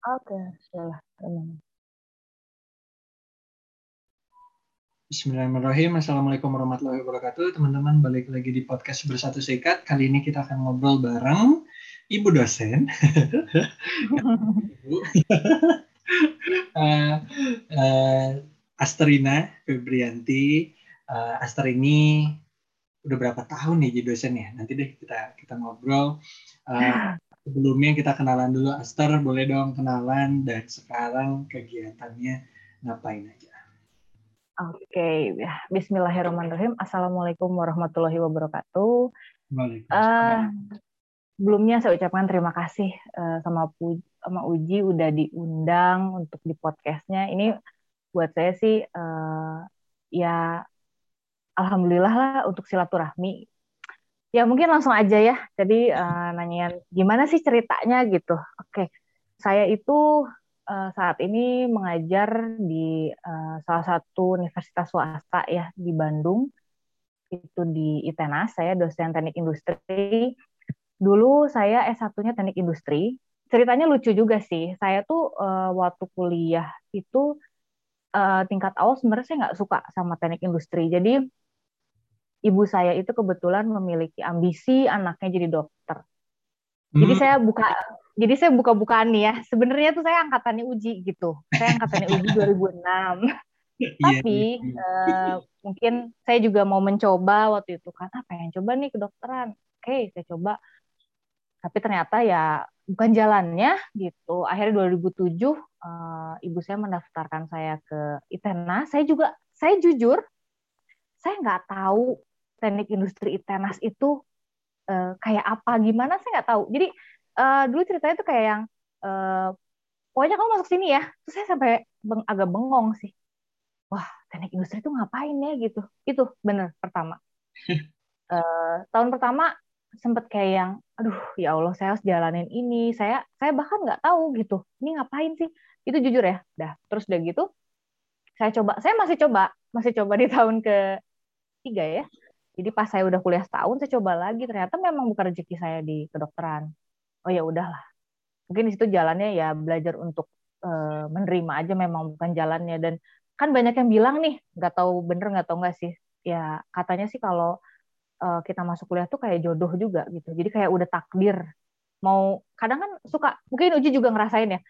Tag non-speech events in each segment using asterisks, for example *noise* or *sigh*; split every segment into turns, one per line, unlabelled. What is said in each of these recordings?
Oke, salah.
Bismillahirrahmanirrahim. Assalamualaikum warahmatullahi wabarakatuh. Teman-teman, balik lagi di podcast Bersatu Sekat. Kali ini kita akan ngobrol bareng Ibu dosen. Ibu. uh, uh, Asterina Febrianti. Uh, Aster ini udah berapa tahun nih jadi dosen ya? Nanti deh kita kita ngobrol. Uh, *laughs* sebelumnya kita kenalan dulu Aster boleh dong kenalan dan sekarang kegiatannya ngapain aja
Oke, okay. Ya, Bismillahirrahmanirrahim. Assalamualaikum warahmatullahi wabarakatuh. Uh, sebelumnya saya ucapkan terima kasih uh, sama Pu sama Uji udah diundang untuk di podcastnya. Ini buat saya sih uh, ya alhamdulillah lah untuk silaturahmi Ya mungkin langsung aja ya. Jadi uh, nanyain gimana sih ceritanya gitu. Oke, saya itu uh, saat ini mengajar di uh, salah satu universitas swasta ya di Bandung. Itu di ITENAS. Saya dosen teknik industri. Dulu saya S1-nya teknik industri. Ceritanya lucu juga sih. Saya tuh uh, waktu kuliah itu uh, tingkat awal sebenarnya saya nggak suka sama teknik industri. Jadi ibu saya itu kebetulan memiliki ambisi anaknya jadi dokter. Hmm. Jadi saya buka jadi saya buka-bukaan nih ya. Sebenarnya tuh saya angkatannya Uji gitu. Saya angkatannya Uji *laughs* 2006. Iya, Tapi yeah, yeah. Uh, mungkin saya juga mau mencoba waktu itu kan apa yang coba nih kedokteran. Oke, okay, saya coba. Tapi ternyata ya bukan jalannya gitu. Akhirnya 2007 uh, eh, ibu saya mendaftarkan saya ke ITENA. Saya juga saya jujur saya nggak tahu teknik industri tenas itu uh, kayak apa? Gimana? Saya nggak tahu. Jadi uh, dulu ceritanya tuh kayak yang uh, pokoknya kamu masuk sini ya. Terus saya sampai beng agak bengong sih. Wah teknik industri itu ngapain ya gitu. Itu bener pertama. Uh, *laughs* tahun pertama sempet kayak yang aduh ya Allah saya harus jalanin ini. Saya saya bahkan nggak tahu gitu. Ini ngapain sih? Itu jujur ya dah. Terus udah gitu saya coba saya masih coba masih coba di tahun ke tiga ya jadi pas saya udah kuliah setahun, saya coba lagi. Ternyata memang bukan rezeki saya di kedokteran. Oh ya udahlah. Mungkin di situ jalannya ya belajar untuk uh, menerima aja memang bukan jalannya. Dan kan banyak yang bilang nih, nggak tahu bener nggak tahu nggak sih. Ya katanya sih kalau uh, kita masuk kuliah tuh kayak jodoh juga gitu. Jadi kayak udah takdir. Mau kadang kan suka, mungkin Uji juga ngerasain ya.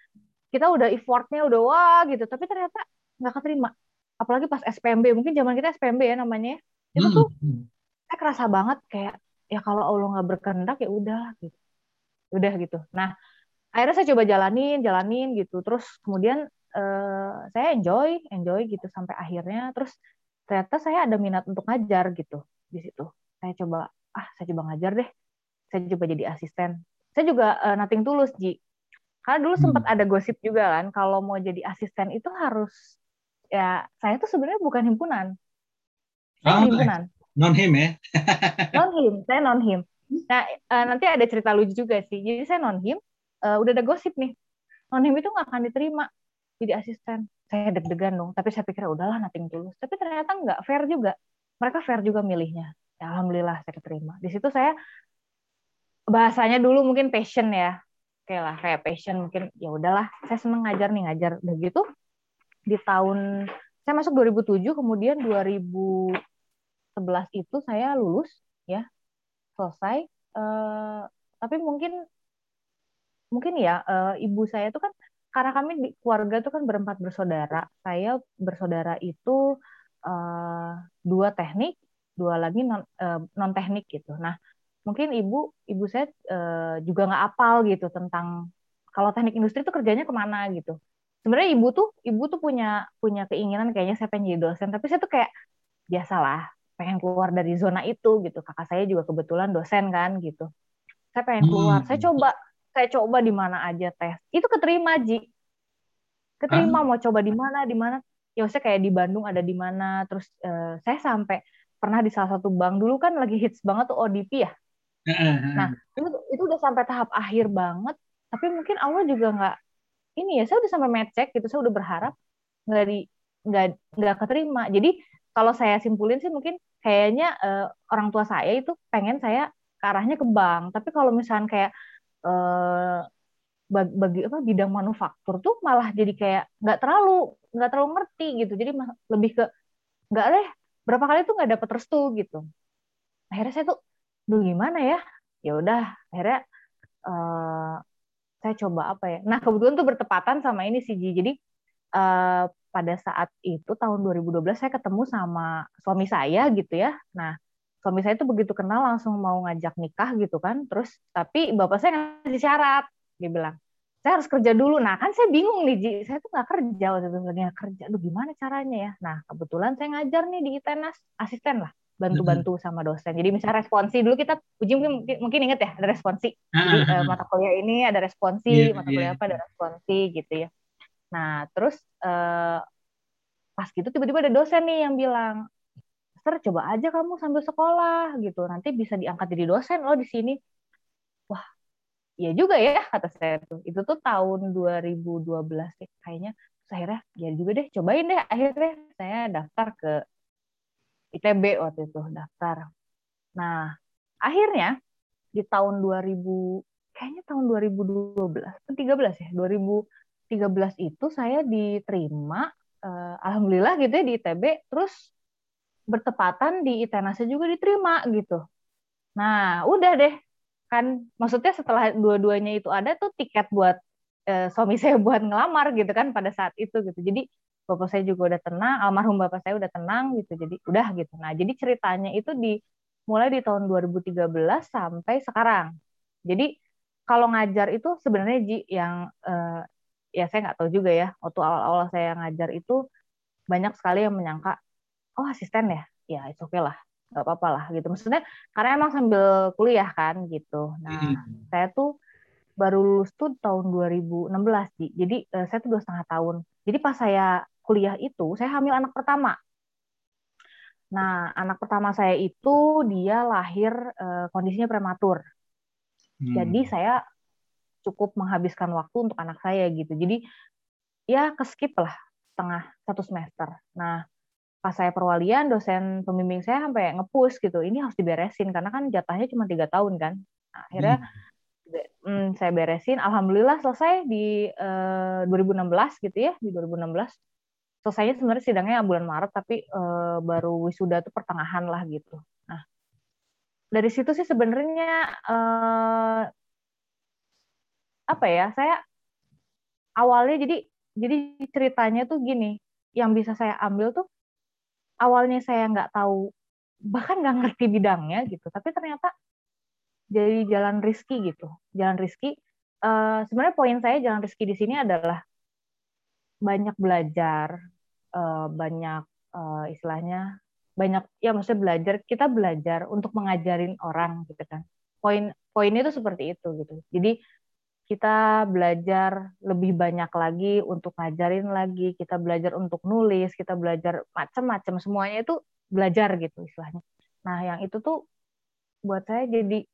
Kita udah effortnya udah wah gitu, tapi ternyata nggak keterima. Apalagi pas SPMB, mungkin zaman kita SPMB ya namanya. Itu tuh hmm, hmm saya kerasa banget kayak ya kalau Allah nggak berkehendak ya udah gitu. Udah gitu. Nah akhirnya saya coba jalanin jalanin gitu. Terus kemudian uh, saya enjoy enjoy gitu sampai akhirnya. Terus ternyata saya ada minat untuk ngajar gitu di situ. Saya coba ah saya coba ngajar deh. Saya coba jadi asisten. Saya juga uh, nating tulus ji. Karena dulu hmm. sempat ada gosip juga kan kalau mau jadi asisten itu harus ya saya tuh sebenarnya bukan himpunan.
Oh, himpunan non him ya? *laughs*
Non him saya non him nah uh, nanti ada cerita lucu juga sih. Jadi saya non him uh, udah ada gosip nih. Non him itu nggak akan diterima jadi asisten. Saya deg-degan dong tapi saya pikir udahlah nating tulus tapi ternyata nggak fair juga. Mereka fair juga milihnya. Ya, alhamdulillah saya keterima. Di situ saya bahasanya dulu mungkin passion ya. Kayak lah kayak passion mungkin ya udahlah saya seneng ngajar nih ngajar. Udah gitu di tahun saya masuk 2007 kemudian 2000 11 itu saya lulus ya. Selesai uh, tapi mungkin mungkin ya uh, ibu saya itu kan karena kami di keluarga itu kan berempat bersaudara. Saya bersaudara itu uh, dua teknik dua lagi non uh, non teknik gitu. Nah mungkin ibu ibu saya uh, juga nggak apal gitu tentang kalau teknik industri itu kerjanya ke mana gitu. Sebenarnya ibu tuh ibu tuh punya punya keinginan kayaknya saya pengen jadi dosen tapi saya tuh kayak biasalah pengen keluar dari zona itu gitu. Kakak saya juga kebetulan dosen kan gitu. Saya pengen keluar. Hmm. saya coba saya coba di mana aja tes. Itu keterima ji. Keterima ah. mau coba di mana di mana. Ya saya kayak di Bandung ada di mana. Terus uh, saya sampai pernah di salah satu bank. Dulu kan lagi hits banget tuh ODP ya. Nah itu itu udah sampai tahap akhir banget. Tapi mungkin Allah juga nggak ini ya saya udah sampai medcheck gitu. Saya udah berharap nggak di nggak nggak keterima. Jadi kalau saya simpulin sih mungkin kayaknya uh, orang tua saya itu pengen saya ke arahnya ke bank. Tapi kalau misalnya kayak uh, bagi, bagi apa bidang manufaktur tuh malah jadi kayak nggak terlalu nggak terlalu ngerti gitu. Jadi lebih ke nggak deh berapa kali tuh nggak dapet restu gitu. Akhirnya saya tuh duh gimana ya? Ya udah akhirnya uh, saya coba apa ya. Nah kebetulan tuh bertepatan sama ini sih jadi uh, pada saat itu tahun 2012 saya ketemu sama suami saya gitu ya. Nah suami saya tuh begitu kenal langsung mau ngajak nikah gitu kan. Terus tapi bapak saya ngasih syarat dia bilang saya harus kerja dulu. Nah kan saya bingung nih Ji. Saya tuh nggak kerja waktu itu. Nggak kerja? Duh, gimana caranya ya? Nah kebetulan saya ngajar nih di ITENAS asisten lah bantu-bantu sama dosen. Jadi misalnya responsi dulu kita uji mungkin mungkin inget ya ada responsi. Jadi uh, mata kuliah ini ada responsi yeah, mata kuliah yeah. apa ada responsi gitu ya nah terus uh, pas gitu tiba-tiba ada dosen nih yang bilang Ser coba aja kamu sambil sekolah gitu. Nanti bisa diangkat jadi dosen loh di sini. Wah ya juga ya kata saya tuh. Itu tuh tahun 2012 ya, kayaknya. Terus akhirnya ya juga deh cobain deh. Akhirnya saya daftar ke ITB waktu itu daftar. Nah akhirnya di tahun 2000 kayaknya tahun 2012 13 ya 2013 itu saya diterima uh, alhamdulillah gitu ya di ITB terus bertepatan di ITENASnya juga diterima gitu. Nah udah deh. Kan maksudnya setelah dua-duanya itu ada tuh tiket buat eh, suami *laughs* saya buat ngelamar gitu kan pada saat itu gitu. Jadi bapak saya juga udah tenang almarhum bapak saya udah tenang gitu. Jadi udah gitu. Nah jadi ceritanya itu di mulai di tahun 2013 sampai sekarang. Jadi kalau ngajar itu sebenarnya Ji yang eh, ya saya nggak tahu juga ya waktu awal-awal saya ngajar itu banyak sekali yang menyangka oh asisten ya? Ya itu oke okay lah nggak apa-apa lah gitu. Maksudnya karena emang sambil kuliah kan gitu. Nah hmm. saya tuh baru lulus tuh tahun 2016 jadi uh, saya tuh dua setengah tahun. Jadi pas saya kuliah itu saya hamil anak pertama. Nah anak pertama saya itu dia lahir uh, kondisinya prematur. Hmm. jadi saya cukup menghabiskan waktu untuk anak saya gitu. Jadi ya keskip lah setengah satu semester. Nah pas saya perwalian dosen pembimbing saya sampai ngepush gitu. Ini harus diberesin karena kan jatahnya cuma tiga tahun kan. Nah, akhirnya hmm. hmm, saya beresin. Alhamdulillah selesai di eh, 2016 gitu ya di 2016 selesainya sebenarnya sidangnya bulan Maret tapi uh, baru wisuda tuh pertengahan lah gitu. Nah dari situ sih sebenarnya uh, apa ya saya awalnya jadi jadi ceritanya tuh gini yang bisa saya ambil tuh awalnya saya nggak tahu bahkan nggak ngerti bidangnya gitu tapi ternyata jadi jalan rizki gitu jalan rizki uh, sebenarnya poin saya jalan rizki di sini adalah banyak belajar uh, banyak uh, istilahnya banyak ya maksudnya belajar kita belajar untuk mengajarin orang gitu kan. Poin poin itu seperti itu gitu. Jadi kita belajar lebih banyak lagi untuk ngajarin lagi, kita belajar untuk nulis, kita belajar macam-macam semuanya itu belajar gitu istilahnya. Nah, yang itu tuh buat saya jadi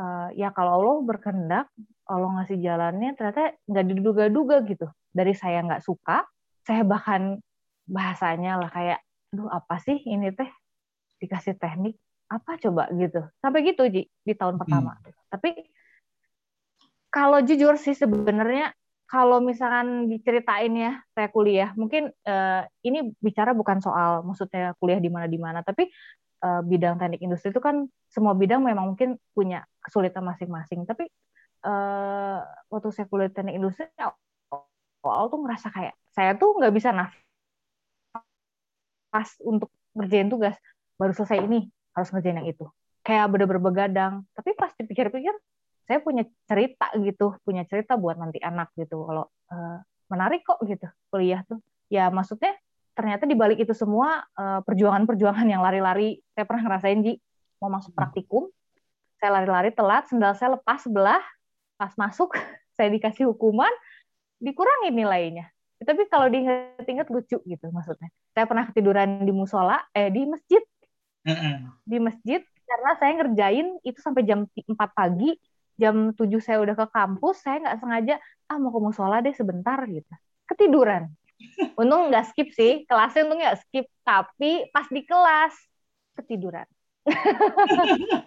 uh, ya kalau Allah berkehendak, Allah ngasih jalannya ternyata nggak diduga-duga gitu. Dari saya nggak suka, saya bahkan bahasanya lah kayak, aduh apa sih ini teh dikasih teknik apa coba gitu. Sampai gitu Ji di tahun pertama. Hmm. Tapi kalau jujur sih sebenarnya kalau misalkan diceritain ya saya kuliah, mungkin uh, ini bicara bukan soal maksudnya kuliah di mana di mana, tapi uh, bidang teknik industri itu kan semua bidang memang mungkin punya kesulitan masing-masing. Tapi uh, waktu saya kuliah teknik industri awal tuh ngerasa kayak saya tuh nggak bisa nafas untuk ngerjain tugas. Baru selesai ini harus ngerjain yang itu. Kayak bener-bener begadang. Tapi pas dipikir-pikir saya punya cerita gitu punya cerita buat nanti anak gitu. Kalau uh, menarik kok gitu kuliah tuh. Ya maksudnya ternyata di balik itu semua uh, perjuangan-perjuangan yang lari-lari saya pernah ngerasain Ji. Mau masuk hmm. praktikum saya lari-lari telat sendal saya lepas sebelah pas masuk *laughs* saya dikasih hukuman dikurangin nilainya. Tapi kalau diinget-inget lucu gitu maksudnya. Saya pernah ketiduran di musola eh di masjid. Di masjid karena saya ngerjain itu sampai jam 4 pagi jam 7 saya udah ke kampus, saya nggak sengaja, ah mau ke musola deh sebentar gitu. Ketiduran. Untung nggak skip sih, kelasnya untung nggak skip. Tapi pas di kelas, ketiduran. *laughs*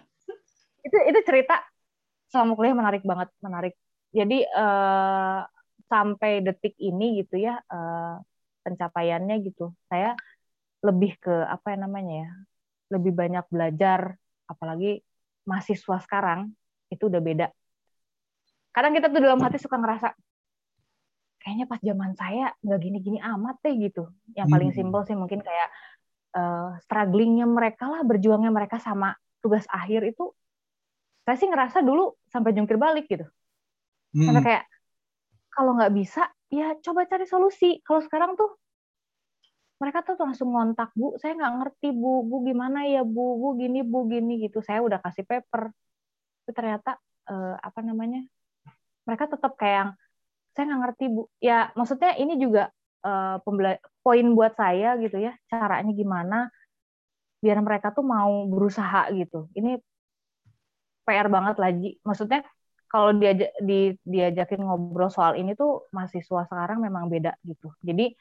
itu itu cerita selama kuliah menarik banget, menarik jadi uh, sampai detik ini gitu ya uh, pencapaiannya gitu saya lebih ke apa namanya ya lebih banyak belajar apalagi mahasiswa sekarang itu udah beda. Kadang kita tuh dalam hati suka ngerasa kayaknya pas zaman saya nggak gini-gini amat deh gitu. Yang paling hmm. simpel sih mungkin kayak uh, strugglingnya mereka lah berjuangnya mereka sama tugas akhir itu saya sih ngerasa dulu sampai jungkir balik gitu. Hmm. sampai kayak kalau nggak bisa ya coba cari solusi. Kalau sekarang tuh mereka tuh langsung ngontak bu saya nggak ngerti bu. Bu gimana ya bu? Bu gini bu gini gitu. Saya udah kasih paper tapi ternyata uh, apa namanya mereka tetap kayak yang saya nggak ngerti bu. Ya maksudnya ini juga uh, poin buat saya gitu ya caranya gimana biar mereka tuh mau berusaha gitu. Ini PR banget lagi. Maksudnya kalau diajak di, diajakin ngobrol soal ini tuh mahasiswa sekarang memang beda gitu. Jadi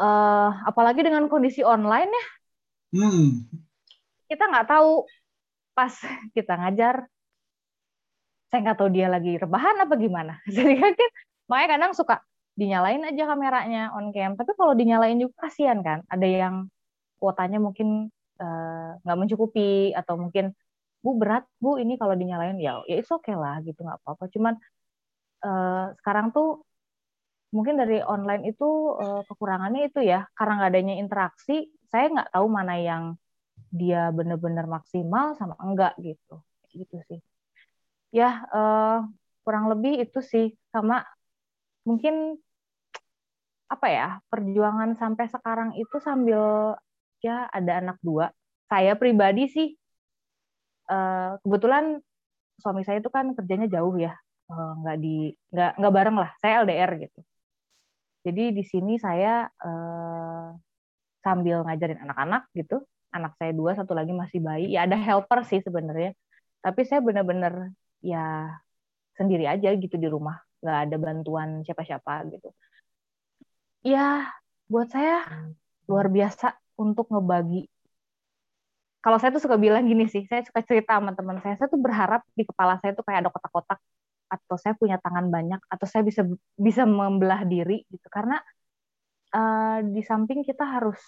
uh, apalagi dengan kondisi online ya. Hmm. kita nggak tahu pas *laughs* kita ngajar saya nggak tahu dia lagi rebahan apa gimana. *laughs* Jadi kan makanya kadang suka dinyalain aja kameranya on cam. Tapi kalau dinyalain juga kasihan kan. Ada yang kuotanya mungkin eh, nggak uh, mencukupi atau mungkin bu berat bu ini kalau dinyalain. Ya ya itu oke okay lah gitu nggak apa-apa. Cuman uh, sekarang tuh mungkin dari online itu uh, kekurangannya itu ya karena nggak adanya interaksi saya nggak tahu mana yang dia benar-benar maksimal sama enggak gitu. Gitu sih ya uh, kurang lebih itu sih. Sama mungkin apa ya perjuangan sampai sekarang itu sambil ya ada anak dua. Saya pribadi sih uh, kebetulan suami saya itu kan kerjanya jauh ya. Uh, nggak di nggak nggak bareng lah. Saya LDR gitu. Jadi di sini saya sambil ngajarin anak-anak gitu. Anak saya dua satu lagi masih bayi. Ya ada helper sih sebenarnya. Tapi saya benar-benar ya sendiri aja gitu di rumah. Nggak ada bantuan siapa-siapa gitu. Ya buat saya luar biasa untuk ngebagi. Kalau saya tuh suka bilang gini sih saya suka cerita sama teman saya. Saya tuh berharap di kepala saya tuh kayak ada kotak-kotak. Atau saya punya tangan banyak atau saya bisa bisa membelah diri gitu. Karena uh, di samping kita harus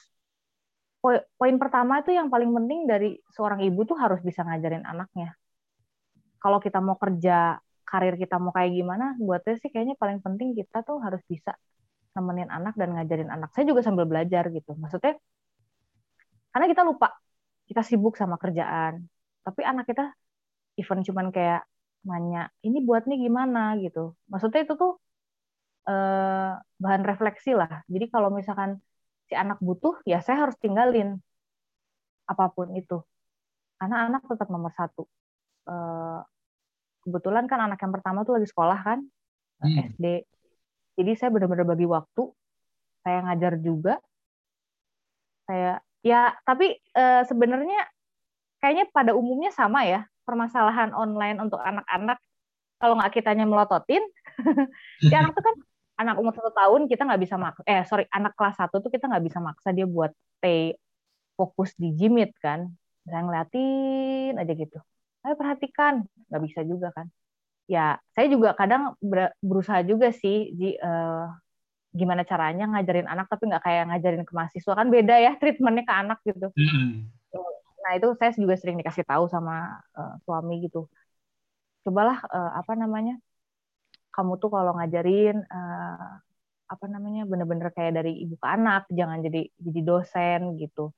poin, pertama itu yang paling penting dari seorang ibu tuh harus bisa ngajarin anaknya kalau kita mau kerja karir kita mau kayak gimana, buat saya sih kayaknya paling penting kita tuh harus bisa nemenin anak dan ngajarin anak. Saya juga sambil belajar gitu. Maksudnya, karena kita lupa, kita sibuk sama kerjaan. Tapi anak kita even cuman kayak nanya, ini buatnya gimana gitu. Maksudnya itu tuh eh, bahan refleksi lah. Jadi kalau misalkan si anak butuh, ya saya harus tinggalin apa pun itu. Karena anak tetap nomor satu. Eh, kebetulan kan anak yang pertama tuh lagi sekolah kan hmm. SD jadi saya benar-benar bagi waktu saya ngajar juga. Saya ya tapi e, sebenarnya kayaknya pada umumnya sama ya permasalahan online untuk anak-anak. Kalau nggak kitanya melototin *laughs* ya anak tuh kan anak umur satu tahun kita nggak bisa maksa eh sorry anak kelas satu tuh kita nggak bisa maksa dia buat stay fokus di jimit kan. Saya ngeliatin aja gitu ayo perhatikan nggak bisa juga kan. Ya saya juga kadang berusaha juga sih di uh, gimana caranya ngajarin anak tapi nggak kayak ngajarin ke mahasiswa. Kan beda ya treatmentnya ke anak gitu. Mm-hmm. nah itu saya juga sering dikasih tahu sama uh, suami gitu. Cobalah uh, apa namanya kamu tuh kalau ngajarin uh, apa namanya bener-bener kayak dari ibu ke anak jangan jadi jadi dosen gitu.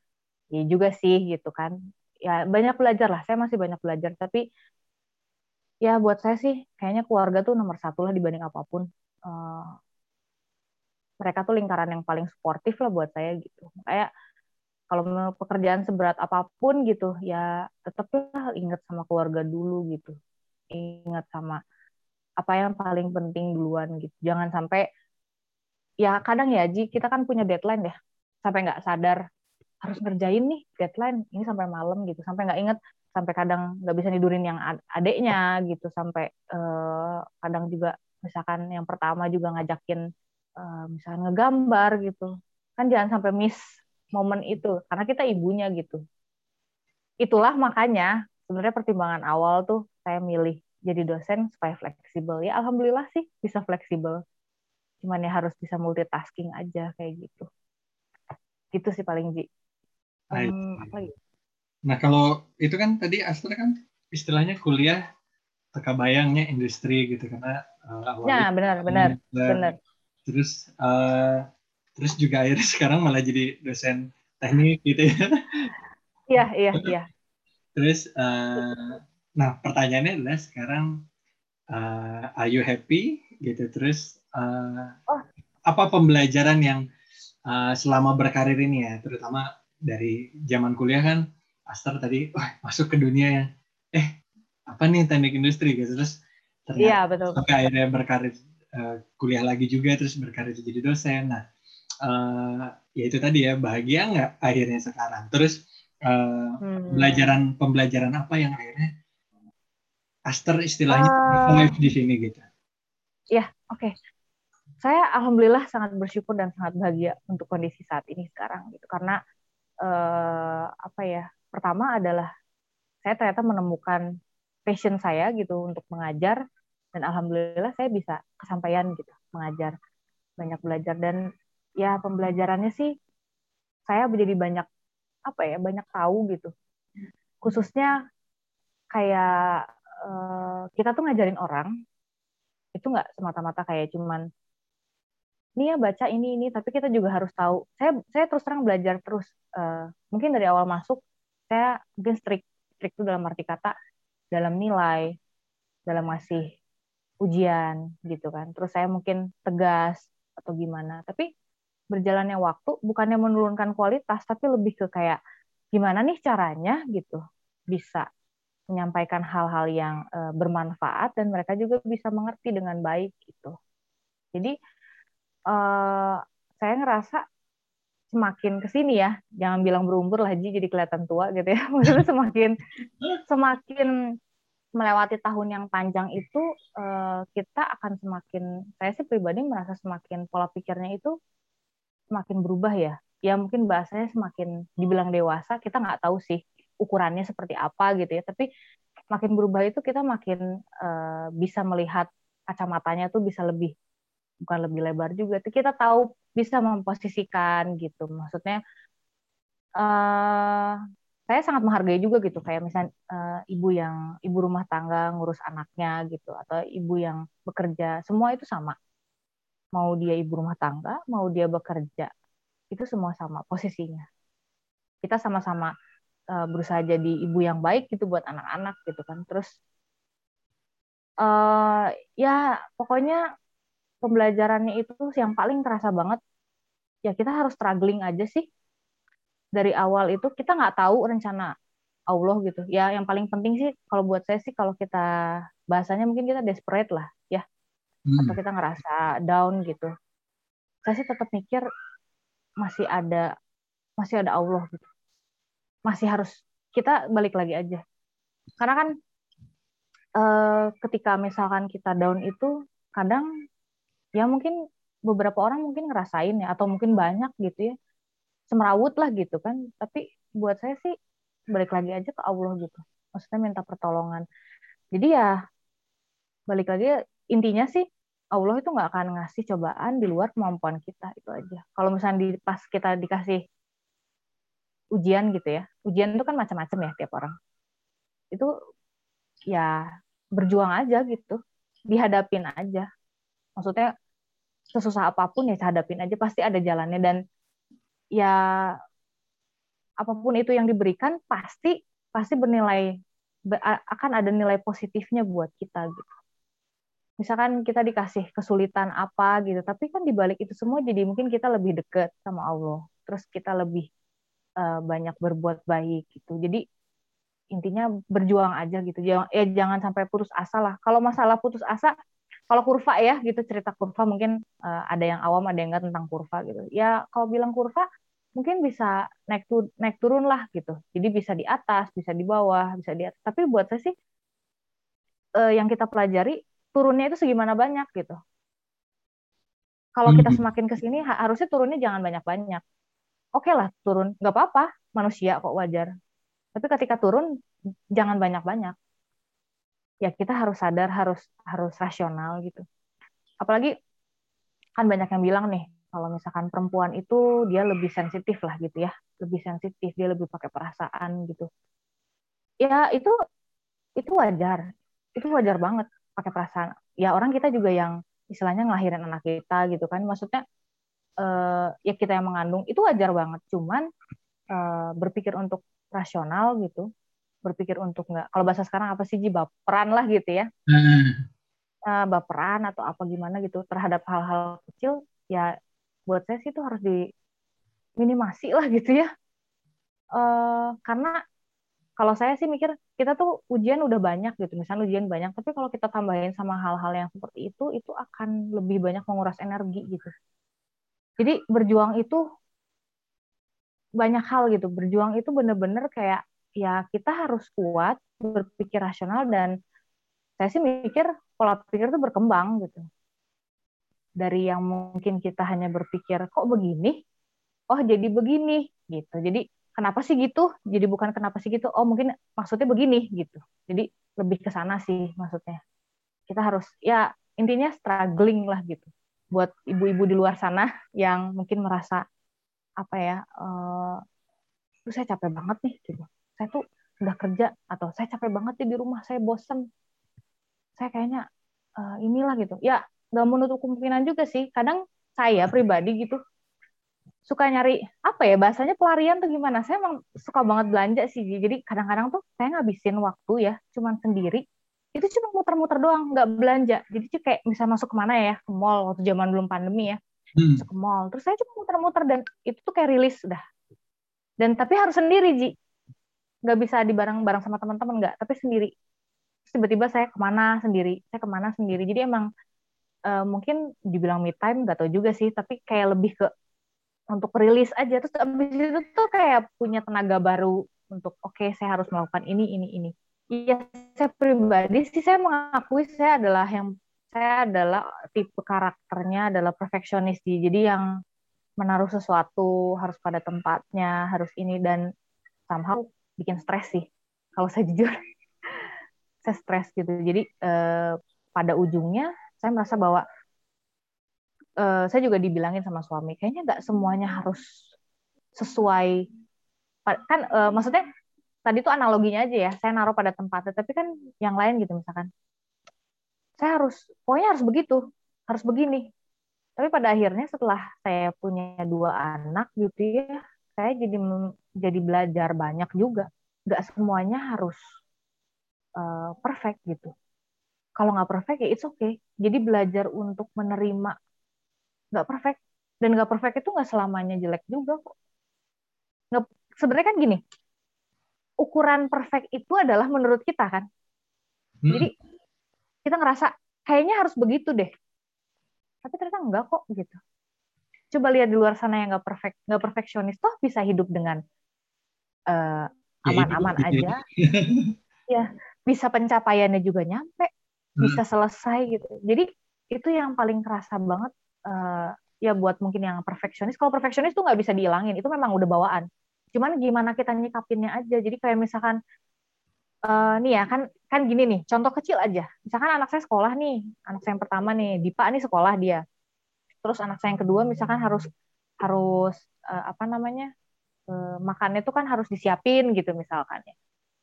Ya juga sih gitu kan ya banyak belajar lah. Saya masih banyak belajar. Tapi ya buat saya sih kayaknya keluarga tuh nomor satu lah dibanding apa pun. Uh, mereka tuh lingkaran yang paling sportif lah buat saya gitu. Kayak kalau pekerjaan seberat apa pun gitu ya tetaplah ingat sama keluarga dulu gitu. Ingat sama apa yang paling penting duluan gitu. Jangan sampai ya kadang ya Ji kita kan punya deadline ya. Sampai nggak sadar harus ngerjain nih deadline ini sampai malam gitu. Sampai nggak inget sampai kadang nggak bisa tidurin yang adeknya gitu. Sampai uh, kadang juga misalkan yang pertama juga ngajakin uh, misalkan ngegambar gitu. Kan jangan sampai miss momen itu karena kita ibunya gitu. Itulah makanya sebenarnya pertimbangan awal tuh saya milih jadi dosen supaya fleksibel. Ya alhamdulillah sih bisa fleksibel. Cuman ya harus bisa multitasking aja kayak gitu. Gitu sih paling Ji
um, nah kalau itu kan tadi Astra kan istilahnya kuliah teka bayangnya industri gitu karena
uh, ya benar benar benar.
Terus uh, terus juga akhirnya *laughs* sekarang malah jadi dosen teknik gitu ya.
Iya iya iya. *laughs*
Terus uh, nah pertanyaannya adalah sekarang uh, are you happy? Gitu terus uh, oh. apa pembelajaran yang uh, selama berkarir ini ya terutama dari zaman kuliah kan Aster tadi oh, masuk ke dunia yang eh apa nih teknik industri? Gitu. Terus
ternyata ya, betul.
sampai akhirnya berkarir uh, kuliah lagi juga terus berkarir jadi dosen. Nah uh, ya itu tadi ya bahagia nggak akhirnya sekarang? Terus uh, hmm. pembelajaran pembelajaran apa yang akhirnya Aster istilahnya uh, di sini gitu?
Ya oke. Okay saya alhamdulillah sangat bersyukur dan sangat bahagia untuk kondisi saat ini sekarang gitu. Karena eh, apa ya pertama adalah saya ternyata menemukan passion saya gitu untuk mengajar dan alhamdulillah saya bisa kesampaian gitu mengajar banyak belajar. Dan ya pembelajarannya sih saya menjadi banyak apa ya banyak tahu gitu. Khususnya kayak eh, kita tuh ngajarin orang itu nggak semata-mata kayak cuman ini ya baca ini ini. Tapi kita juga harus tahu. Saya saya terus terang belajar terus uh, mungkin dari awal masuk saya mungkin strict strict itu dalam arti kata dalam nilai dalam ngasih ujian gitu kan. Terus saya mungkin tegas atau gimana. Tapi berjalannya waktu bukannya menurunkan kualitas tapi lebih ke kayak gimana nih caranya? gitu. Bisa menyampaikan hal-hal yang uh, bermanfaat dan mereka juga bisa mengerti dengan baik gitu. Jadi uh, saya ngerasa semakin ke sini ya, jangan bilang berumur lah, jadi kelihatan tua gitu ya. *laughs* Maksudnya semakin semakin melewati tahun yang panjang itu uh, kita akan semakin, saya sih pribadi merasa semakin pola pikirnya itu semakin berubah ya. Ya mungkin bahasanya semakin dibilang dewasa, kita nggak tahu sih ukurannya seperti apa gitu ya. Tapi makin berubah itu kita makin uh, bisa melihat kacamatanya tuh bisa lebih bukan lebih lebar juga kita tahu bisa memposisikan gitu. Maksudnya uh, saya sangat menghargai juga gitu kayak misalnya uh, ibu yang ibu rumah tangga ngurus anaknya gitu atau ibu yang bekerja semua itu sama. Mau dia ibu rumah tangga mau dia bekerja itu semua sama posisinya. Kita sama-sama uh, berusaha jadi ibu yang baik gitu buat anak-anak gitu kan. Terus uh, ya pokoknya pembelajarannya itu yang paling terasa banget. Ya kita harus struggling aja sih. Dari awal itu kita nggak tahu rencana Allah gitu. Ya yang paling penting sih kalau buat saya sih kalau kita bahasanya mungkin kita desperate lah ya. Hmm. atau kita ngerasa down gitu. Saya sih tetap mikir masih ada masih ada Allah gitu. Masih harus kita balik lagi aja. Karena kan eh, ketika misalkan kita down itu kadang ya mungkin beberapa orang mungkin ngerasain ya atau mungkin banyak gitu ya. Semerawut lah gitu kan. Tapi buat saya sih balik lagi aja ke Allah gitu. Maksudnya minta pertolongan. Jadi ya balik lagi intinya sih Allah itu nggak akan ngasih cobaan di luar kemampuan kita itu aja. Kalau misalnya di pas kita dikasih ujian gitu ya. Ujian itu kan macam-macam ya tiap orang. Itu ya berjuang aja gitu. Dihadapin aja maksudnya sesusah apa pun ya hadapin aja pasti ada jalannya. Dan ya apa pun itu yang diberikan pasti pasti bernilai akan ada nilai positifnya buat kita gitu. Misalkan kita dikasih kesulitan apa gitu. Tapi kan dibalik itu semua jadi mungkin kita lebih dekat sama Allah. Terus kita lebih uh, banyak berbuat baik gitu. Jadi intinya berjuang aja gitu. Jangan eh jangan sampai putus asa lah. Kalau masalah putus asa kalau kurva ya gitu cerita kurva mungkin uh, ada yang awam ada yang enggak tentang kurva gitu. Ya kalau bilang kurva mungkin bisa naik tu naik turun lah gitu. Jadi bisa di atas bisa di bawah bisa di atas tapi buat saya sih uh, yang kita pelajari turunnya itu segimana banyak gitu. Kalau kita hmm. semakin ke sini harusnya turunnya jangan banyak banyak oke okay lah turun nggak apa-apa manusia kok wajar. Tapi ketika turun jangan banyak banyak ya kita harus sadar harus harus rasional gitu. Apalagi kan banyak yang bilang nih kalau misalkan perempuan itu dia lebih sensitif lah gitu ya lebih sensitif dia lebih pakai perasaan gitu. Ya itu itu wajar itu wajar banget pakai perasaan. Ya orang kita juga yang istilahnya ngelahirin anak kita gitu kan maksudnya uh, ya kita yang mengandung itu wajar banget. Cuman uh, berpikir untuk rasional gitu berpikir untuk nggak kalau bahasa sekarang apa sih ji? Baperan lah gitu ya. Hmm. uh, baperan atau apa gimana gitu terhadap hal-hal kecil ya buat saya sih itu harus diminimasi lah gitu ya. Uh, karena kalau saya sih mikir kita tuh ujian udah banyak gitu misalnya ujian banyak tapi kalau kita tambahin sama hal-hal yang seperti itu itu akan lebih banyak menguras energi gitu. Jadi berjuang itu banyak hal gitu berjuang itu bener-bener kayak ya kita harus kuat berpikir rasional dan saya sih mikir pola pikir itu berkembang gitu. Dari yang mungkin kita hanya berpikir kok begini? Oh jadi begini gitu. Jadi kenapa sih gitu? Jadi bukan kenapa sih gitu? Oh mungkin maksudnya begini gitu. Jadi lebih ke sana sih maksudnya. Kita harus ya intinya struggling lah gitu. Buat ibu-ibu di luar sana yang mungkin merasa apa ya uh, saya capek banget nih gitu saya tuh udah kerja atau saya capek banget di rumah saya bosen. Saya kayaknya uh, inilah gitu. Ya nggak menutup kemungkinan juga sih. Kadang saya pribadi gitu suka nyari apa ya bahasanya pelarian tuh gimana? Saya emang suka banget belanja sih. Jadi kadang-kadang tuh saya ngabisin waktu ya cuman sendiri. Itu cuma muter-muter doang nggak belanja. Jadi tuh kayak bisa masuk ke mana ya? Ke mall waktu zaman belum pandemi ya. Hmm. masuk ke mall. Terus saya cuma muter-muter dan itu tuh kayak rilis udah dan tapi harus sendiri Ji nggak bisa di bareng-bareng sama teman-teman nggak. Tapi sendiri. Tiba-tiba saya ke mana sendiri? Saya ke mana sendiri? Jadi emang uh, mungkin dibilang me time nggak tahu juga sih. Tapi kayak lebih ke untuk rilis aja. Terus abis itu tuh kayak punya tenaga baru untuk oke okay, saya harus melakukan ini ini ini. Iya saya pribadi sih saya mengakui saya adalah yang saya adalah tipe karakternya adalah perfeksionis jadi yang menaruh sesuatu harus pada tempatnya harus ini dan somehow bikin stres sih. Kalau saya *laughs* jujur saya stres gitu. Jadi eh, pada ujungnya saya merasa bahwa eh, saya juga dibilangin sama suami kayaknya nggak semuanya harus sesuai. Kan eh, maksudnya tadi tuh analoginya aja ya saya naruh pada tempatnya tapi kan yang lain gitu misalkan. Saya harus pokoknya harus begitu harus begini. Tapi pada akhirnya setelah saya punya dua anak gitu ya saya jadi jadi belajar banyak juga. Nggak semuanya harus uh, perfect gitu. Kalau nggak perfect ya it's okay. Jadi belajar untuk menerima nggak perfect. Dan nggak perfect itu nggak selamanya jelek juga kok. Nggak sebenarnya kan gini ukuran perfect itu adalah menurut kita kan. Hmm. jadi kita ngerasa kayaknya harus begitu deh. Tapi ternyata enggak kok gitu coba lihat di luar sana yang nggak perfect nggak perfeksionis toh bisa hidup dengan uh, aman-aman ya, aja. Ya bisa pencapaiannya juga nyampe hmm. bisa selesai gitu. Jadi itu yang paling kerasa banget uh, ya buat mungkin yang perfeksionis. Kalau perfeksionis tuh nggak bisa dihilangin itu memang udah bawaan. Cuman gimana kita nyikapinnya aja. Jadi kayak misalkan uh, nih ya kan kan gini nih contoh kecil aja. Misalkan anak saya sekolah nih anak saya yang pertama nih Dipa nih sekolah dia terus anak saya yang kedua misalkan harus harus uh, apa namanya uh, makannya itu kan harus disiapin gitu misalkan ya.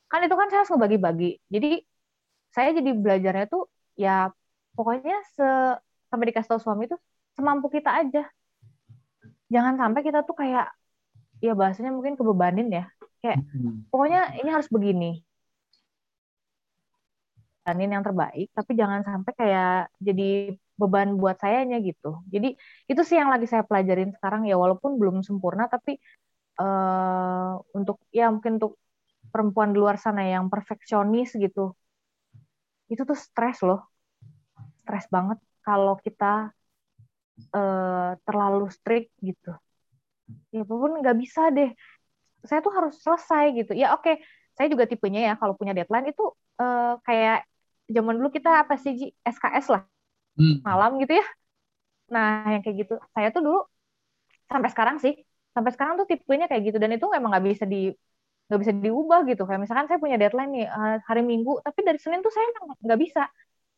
Kan itu kan saya harus ngebagi-bagi. Jadi saya jadi belajarnya tuh ya pokoknya se sampai dikasih tahu suami itu semampu kita aja. Jangan sampai kita tuh kayak ya bahasanya mungkin kebebanin ya. Kayak hmm. pokoknya ini harus begini. Ini yang terbaik tapi jangan sampai kayak jadi beban buat sayanya gitu. Jadi itu sih yang lagi saya pelajarin sekarang ya walaupun belum sempurna tapi uh, untuk ya mungkin untuk perempuan di luar sana yang perfeksionis gitu. Itu tuh stres loh. Stres banget kalau kita uh, terlalu strict gitu. Ya pun nggak bisa deh. Saya tuh harus selesai gitu. Ya oke, okay. saya juga tipenya ya kalau punya deadline itu uh, kayak zaman dulu kita apa sih SKS lah hmm. malam gitu ya. Nah yang kayak gitu. Saya tuh dulu sampai sekarang sih sampai sekarang tuh tipenya kayak gitu. Dan itu emang nggak bisa di nggak bisa diubah gitu. Kayak misalkan saya punya deadline nih uh, hari Minggu tapi dari Senin tuh saya nggak bisa.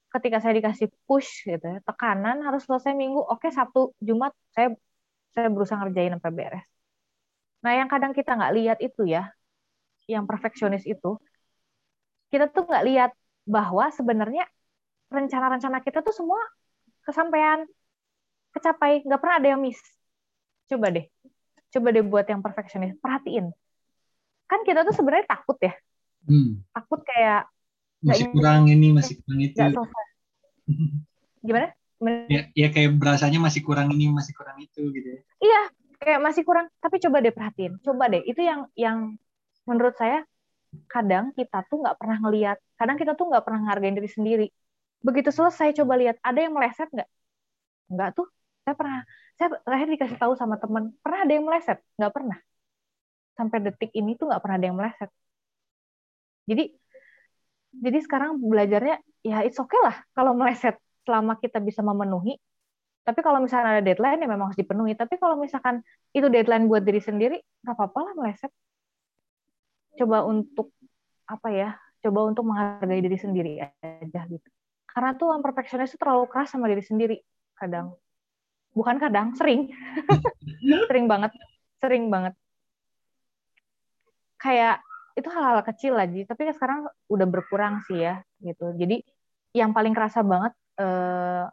Ketika saya dikasih push gitu ya tekanan harus selesai Minggu. Oke Sabtu Jumat saya saya berusaha ngerjain sampai beres. Nah yang kadang kita nggak lihat itu ya yang perfeksionis itu kita tuh nggak lihat bahwa sebenarnya rencana-rencana kita tuh semua kesampaian kecapai. Nggak pernah ada yang miss. Coba deh. Coba deh buat yang perfeksionis. Perhatiin. Kan kita tuh sebenarnya takut ya. Hmm. takut kayak
masih kurang ini masih kurang itu. *laughs*
Gimana?
Ya, ya kayak berasanya masih kurang ini masih kurang itu gitu ya.
Iya kayak masih kurang. Tapi coba deh perhatiin. Coba deh. Itu yang yang menurut saya kadang kita tuh nggak pernah ngelihat kadang kita tuh nggak pernah ngargain diri sendiri begitu selesai coba lihat ada yang meleset nggak nggak tuh saya pernah saya terakhir dikasih tahu sama teman pernah ada yang meleset nggak pernah sampai detik ini tuh nggak pernah ada yang meleset. Jadi jadi sekarang belajarnya ya it's okay lah kalau meleset selama kita bisa memenuhi. Tapi kalau misalnya ada deadline ya memang harus dipenuhi. Tapi kalau misalkan itu deadline buat diri sendiri, nggak apa-apa lah meleset. Coba untuk apa ya? Coba untuk menghargai diri sendiri aja gitu. Karena tuh yang perfeksionis itu terlalu keras sama diri sendiri kadang. Bukan kadang, sering. *laughs* sering banget. Sering banget kayak itu hal-hal kecil lagi tapi sekarang udah berkurang sih ya gitu jadi yang paling kerasa banget eh,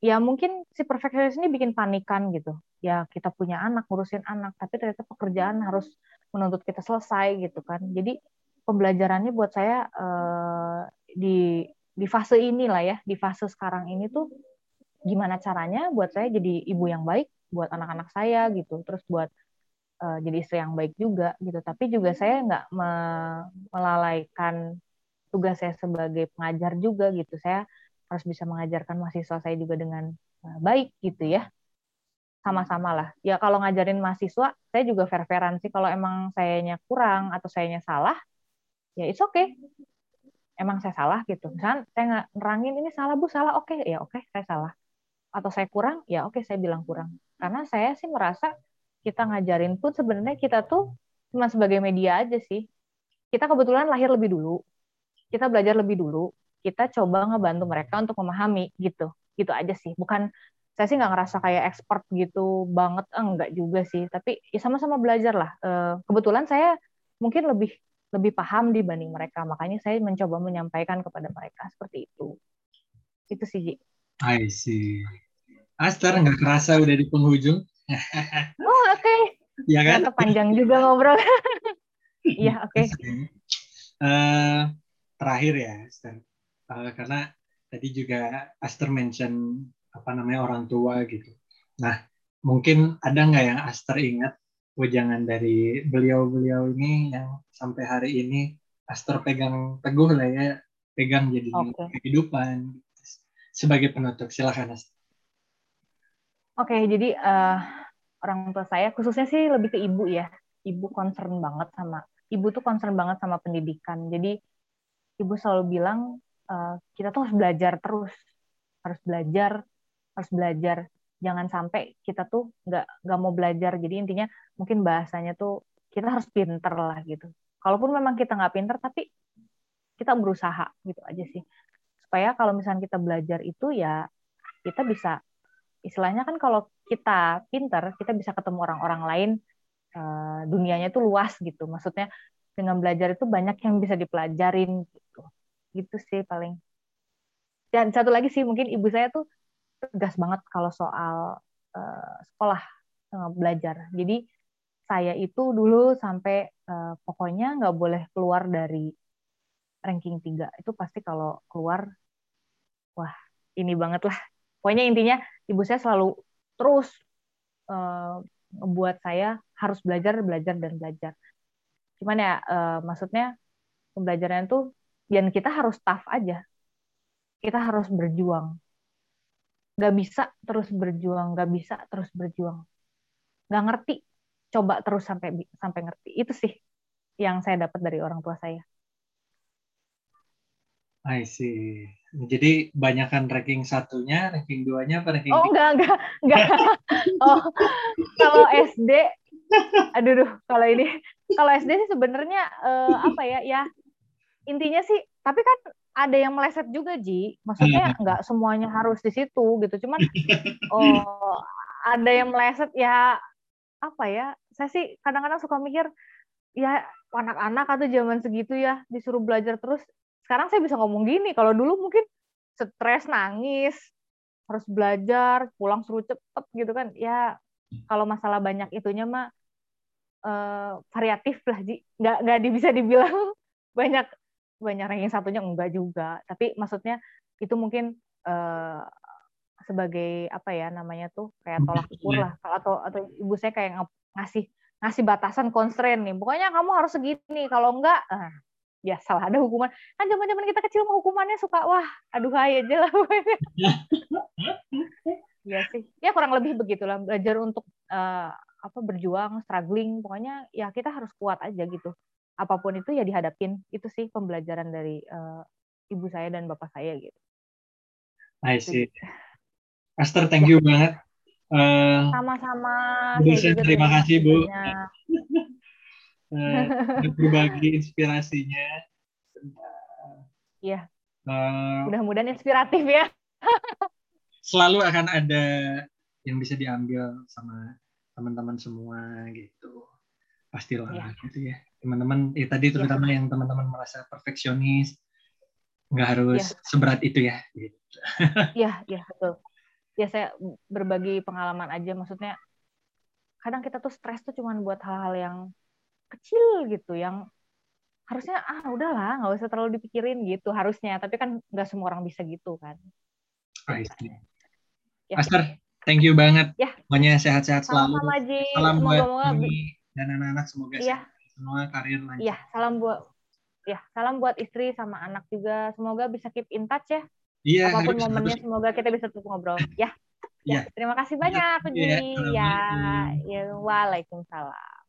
ya mungkin si perfeksionis ini bikin panikan gitu ya kita punya anak ngurusin anak tapi ternyata pekerjaan harus menuntut kita selesai gitu kan jadi pembelajarannya buat saya eh, di di fase inilah ya di fase sekarang ini tuh gimana caranya buat saya jadi ibu yang baik buat anak-anak saya gitu terus buat uh, jadi istri yang baik juga gitu. Tapi juga saya nggak me melalaikan tugas saya sebagai pengajar juga gitu. Saya harus bisa mengajarkan mahasiswa saya juga dengan uh, baik gitu ya. Sama-sama lah. Ya kalau ngajarin mahasiswa saya juga fair-fairan sih. Kalau emang sayanya kurang atau sayanya salah ya it's okay emang saya salah gitu misalnya saya nggak nerangin ini salah bu salah oke okay. ya oke okay, saya salah atau saya kurang ya oke okay, saya bilang kurang karena saya sih merasa kita ngajarin pun sebenarnya kita tuh cuma sebagai media aja sih. Kita kebetulan lahir lebih dulu, kita belajar lebih dulu, kita coba ngebantu mereka untuk memahami gitu, gitu aja sih. Bukan saya sih nggak ngerasa kayak expert gitu banget, enggak juga sih. Tapi ya sama-sama belajar lah. Eh, kebetulan saya mungkin lebih lebih paham dibanding mereka, makanya saya mencoba menyampaikan kepada mereka seperti itu. Itu sih, Ji.
I see. Aster nggak kerasa udah di penghujung. *laughs*
oh oke. Okay.
Ya kan?
Ternyata panjang juga ngobrol. *laughs* Iya oke. Okay.
Uh, eh, terakhir ya, Aster. Uh, karena tadi juga Aster mention apa namanya orang tua gitu. Nah mungkin ada nggak yang Aster ingat wejangan dari beliau-beliau ini yang sampai hari ini Aster pegang teguh lah ya, pegang jadi okay. kehidupan. Sebagai penutup, silahkan Aster.
Oke, okay, jadi uh, orang tua saya khususnya sih lebih ke ibu ya ibu concern banget sama ibu tuh concern banget sama pendidikan jadi ibu selalu bilang uh, kita tuh harus belajar terus harus belajar harus belajar jangan sampai kita tuh nggak nggak mau belajar jadi intinya mungkin bahasanya tuh kita harus pinter lah gitu kalaupun memang kita nggak pinter tapi kita berusaha gitu aja sih supaya kalau misalnya kita belajar itu ya kita bisa istilahnya kan kalau kita pinter, kita bisa ketemu orang-orang lain, uh, dunianya tuh luas gitu. Maksudnya dengan belajar itu banyak yang bisa dipelajarin gitu. Gitu sih paling. Dan satu lagi sih mungkin ibu saya tuh tegas banget kalau soal uh, sekolah uh, belajar. Jadi saya itu dulu sampai uh, pokoknya nggak boleh keluar dari ranking 3. Itu pasti kalau keluar, wah ini banget lah. Pokoknya intinya ibu saya selalu terus uh, membuat saya harus belajar, belajar dan belajar. Cuman ya uh, maksudnya pembelajaran itu dan kita harus tough aja. Kita harus berjuang. Gak bisa terus berjuang, gak bisa terus berjuang. Gak ngerti, coba terus sampai sampai ngerti. Itu sih yang saya dapat dari orang tua saya.
I see. Jadi banyakkan ranking satunya, ranking duanya apa ranking
Oh enggak, enggak, enggak. *laughs* oh, kalau SD, aduh, duh, kalau ini kalau SD sih sebenarnya uh, apa ya ya intinya sih tapi kan ada yang meleset juga Ji. Maksudnya nggak semuanya harus di situ gitu. Cuman *laughs* oh ada yang meleset ya apa ya saya sih kadang-kadang suka mikir ya anak-anak atau zaman segitu ya disuruh belajar terus. Sekarang saya bisa ngomong gini kalau dulu mungkin stres nangis harus belajar pulang suruh cepet gitu kan. Ya kalau masalah banyak itunya mah uh, variatif lah ji. Nggak nggak bisa dibilang *laughs* banyak banyak ranking satunya? Enggak juga. Tapi maksudnya itu mungkin uh, sebagai apa ya namanya tuh kayak tolak ukur lah. Atau atau ibu saya kayak ngasih ngasih batasan constraint nih. Pokoknya kamu harus segini kalau enggak uh, ya salah ada hukuman. Kan zaman zaman kita kecil mah hukumannya suka wah aduh aja lah. *laughs* Ya sih. Ya kurang lebih begitulah belajar untuk uh, apa berjuang struggling. Pokoknya ya kita harus kuat aja gitu apa pun itu ya dihadapin itu sih pembelajaran dari uh, ibu saya dan bapak saya gitu
I see Aster thank you ya. banget
uh, sama-sama
terima kasih bu uh, *laughs* berbagi inspirasinya.
Iya. Uh, Mudah-mudahan inspiratif ya. *laughs*
selalu akan ada yang bisa diambil sama teman-teman semua gitu. Pastilah ya. gitu ya. Teman-teman, ya tadi terutama ya. yang teman-teman merasa perfeksionis, nggak harus ya. seberat itu ya. Gitu.
Iya, iya betul. Ya saya berbagi pengalaman aja, maksudnya kadang kita tuh stres tuh cuma buat hal-hal yang kecil gitu yang harusnya ah udahlah nggak usah terlalu dipikirin gitu harusnya tapi kan nggak semua orang bisa gitu kan
ya. Aster thank you banget
ya.
pokoknya sehat-sehat selalu
Sama
salam semoga, buat dan anak-anak semoga
ya.
semua karir lancar
ya salam buat ya salam buat istri sama anak juga semoga bisa keep in touch ya
Iya,
apa pun harus, momennya harus. semoga kita bisa terus ngobrol ya Ya, terima kasih banyak, Ji. Ya, ya, waalaikumsalam.